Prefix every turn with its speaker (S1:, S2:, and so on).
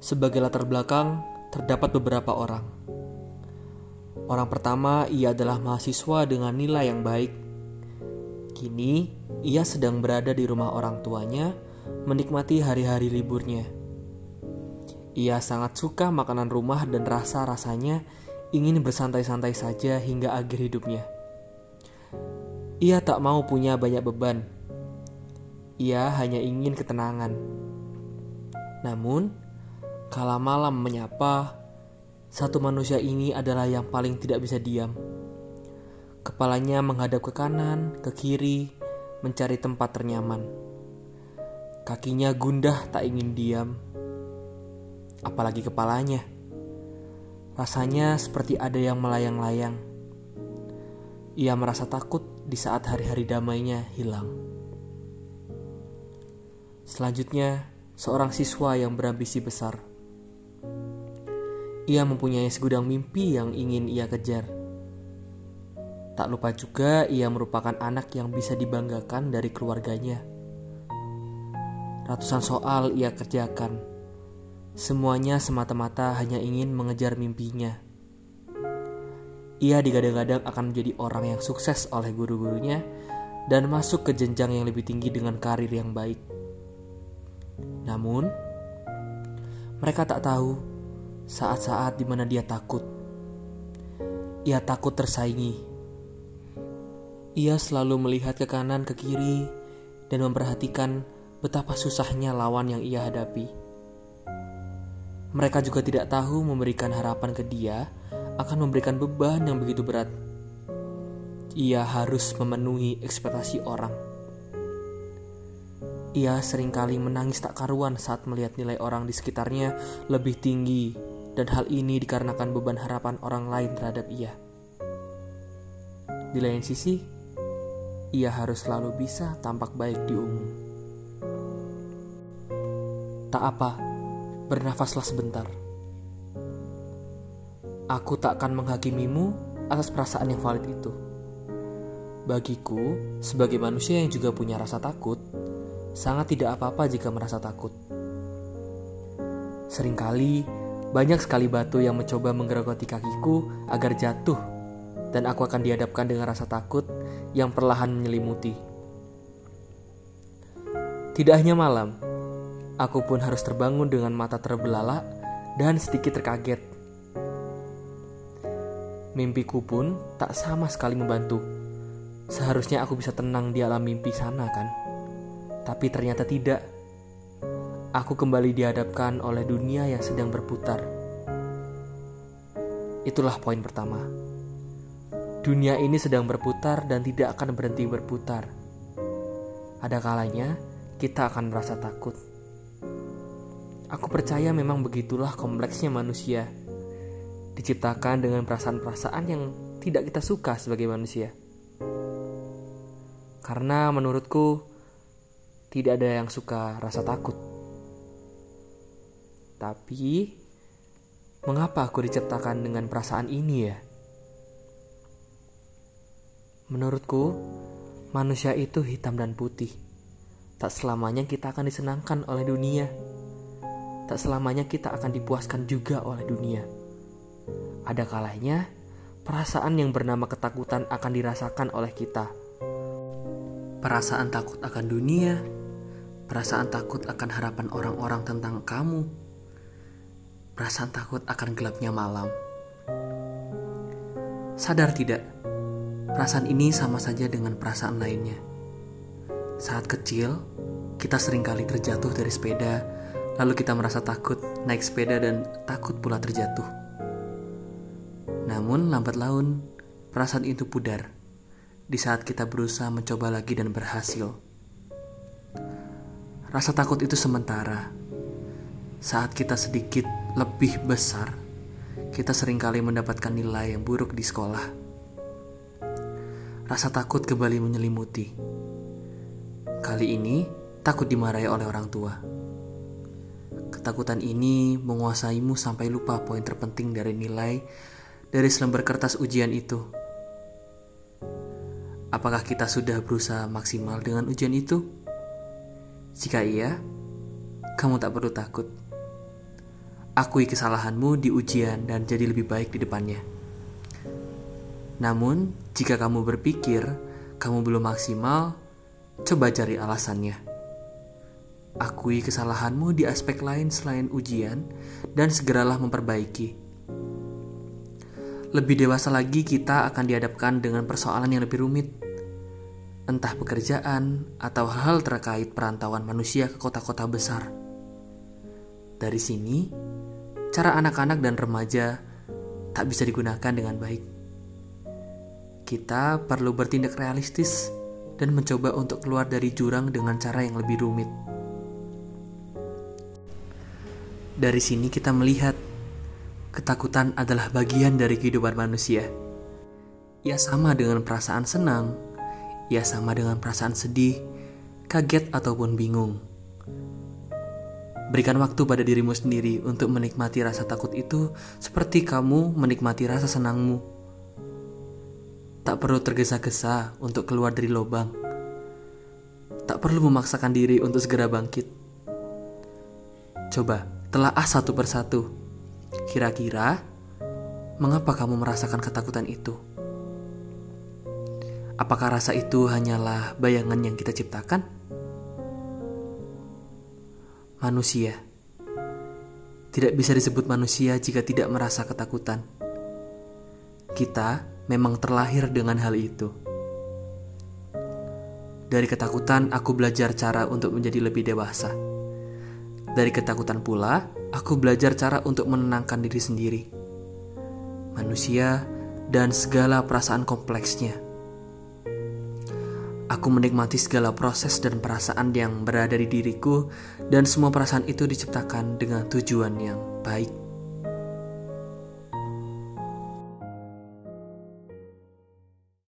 S1: Sebagai latar belakang, terdapat beberapa orang. Orang pertama, ia adalah mahasiswa dengan nilai yang baik. Kini, ia sedang berada di rumah orang tuanya, menikmati hari-hari liburnya. Ia sangat suka makanan rumah dan rasa-rasanya ingin bersantai-santai saja hingga akhir hidupnya. Ia tak mau punya banyak beban. Ia hanya ingin ketenangan. Namun, kala malam menyapa, satu manusia ini adalah yang paling tidak bisa diam. Kepalanya menghadap ke kanan, ke kiri, mencari tempat ternyaman. Kakinya gundah tak ingin diam, apalagi kepalanya. Rasanya seperti ada yang melayang-layang. Ia merasa takut di saat hari-hari damainya hilang. Selanjutnya, seorang siswa yang berambisi besar. Ia mempunyai segudang mimpi yang ingin ia kejar. Tak lupa juga ia merupakan anak yang bisa dibanggakan dari keluarganya. Ratusan soal ia kerjakan. Semuanya semata-mata hanya ingin mengejar mimpinya. Ia digadang-gadang akan menjadi orang yang sukses oleh guru-gurunya dan masuk ke jenjang yang lebih tinggi dengan karir yang baik. Namun, mereka tak tahu saat-saat di mana dia takut. Ia takut tersaingi. Ia selalu melihat ke kanan ke kiri dan memperhatikan betapa susahnya lawan yang ia hadapi. Mereka juga tidak tahu memberikan harapan ke dia akan memberikan beban yang begitu berat. Ia harus memenuhi ekspektasi orang. Ia sering kali menangis tak karuan saat melihat nilai orang di sekitarnya lebih tinggi, dan hal ini dikarenakan beban harapan orang lain terhadap ia. Di lain sisi, ia harus selalu bisa tampak baik di umum. Tak apa, bernafaslah sebentar. Aku tak akan menghakimimu atas perasaan yang valid itu. Bagiku, sebagai manusia yang juga punya rasa takut, sangat tidak apa-apa jika merasa takut. Seringkali, banyak sekali batu yang mencoba menggerogoti kakiku agar jatuh, dan aku akan dihadapkan dengan rasa takut yang perlahan menyelimuti. Tidak hanya malam, aku pun harus terbangun dengan mata terbelalak dan sedikit terkaget Mimpiku pun tak sama sekali membantu. Seharusnya aku bisa tenang di alam mimpi sana kan? Tapi ternyata tidak. Aku kembali dihadapkan oleh dunia yang sedang berputar. Itulah poin pertama. Dunia ini sedang berputar dan tidak akan berhenti berputar. Ada kalanya kita akan merasa takut. Aku percaya memang begitulah kompleksnya manusia diciptakan dengan perasaan-perasaan yang tidak kita suka sebagai manusia. Karena menurutku tidak ada yang suka rasa takut. Tapi mengapa aku diciptakan dengan perasaan ini ya? Menurutku, manusia itu hitam dan putih. Tak selamanya kita akan disenangkan oleh dunia. Tak selamanya kita akan dipuaskan juga oleh dunia. Ada kalanya perasaan yang bernama ketakutan akan dirasakan oleh kita. Perasaan takut akan dunia, perasaan takut akan harapan orang-orang tentang kamu, perasaan takut akan gelapnya malam. Sadar tidak, perasaan ini sama saja dengan perasaan lainnya. Saat kecil, kita sering kali terjatuh dari sepeda, lalu kita merasa takut naik sepeda dan takut pula terjatuh. Namun lambat laun, perasaan itu pudar di saat kita berusaha mencoba lagi dan berhasil. Rasa takut itu sementara. Saat kita sedikit lebih besar, kita sering kali mendapatkan nilai yang buruk di sekolah. Rasa takut kembali menyelimuti. Kali ini, takut dimarahi oleh orang tua. Ketakutan ini menguasaimu sampai lupa poin terpenting dari nilai dari selembar kertas ujian itu? Apakah kita sudah berusaha maksimal dengan ujian itu? Jika iya, kamu tak perlu takut. akui kesalahanmu di ujian dan jadi lebih baik di depannya. Namun, jika kamu berpikir kamu belum maksimal, coba cari alasannya. Akui kesalahanmu di aspek lain selain ujian dan segeralah memperbaiki. Lebih dewasa lagi kita akan dihadapkan dengan persoalan yang lebih rumit. Entah pekerjaan atau hal terkait perantauan manusia ke kota-kota besar. Dari sini, cara anak-anak dan remaja tak bisa digunakan dengan baik kita perlu bertindak realistis dan mencoba untuk keluar dari jurang dengan cara yang lebih rumit. Dari sini kita melihat ketakutan adalah bagian dari kehidupan manusia. Ia sama dengan perasaan senang, ia sama dengan perasaan sedih, kaget ataupun bingung. Berikan waktu pada dirimu sendiri untuk menikmati rasa takut itu seperti kamu menikmati rasa senangmu. Tak perlu tergesa-gesa untuk keluar dari lubang. Tak perlu memaksakan diri untuk segera bangkit. Coba telaah satu persatu. Kira-kira mengapa kamu merasakan ketakutan itu? Apakah rasa itu hanyalah bayangan yang kita ciptakan? Manusia tidak bisa disebut manusia jika tidak merasa ketakutan. Kita memang terlahir dengan hal itu. Dari ketakutan, aku belajar cara untuk menjadi lebih dewasa. Dari ketakutan pula, aku belajar cara untuk menenangkan diri sendiri, manusia, dan segala perasaan kompleksnya. Aku menikmati segala proses dan perasaan yang berada di diriku, dan semua perasaan itu diciptakan dengan tujuan yang baik.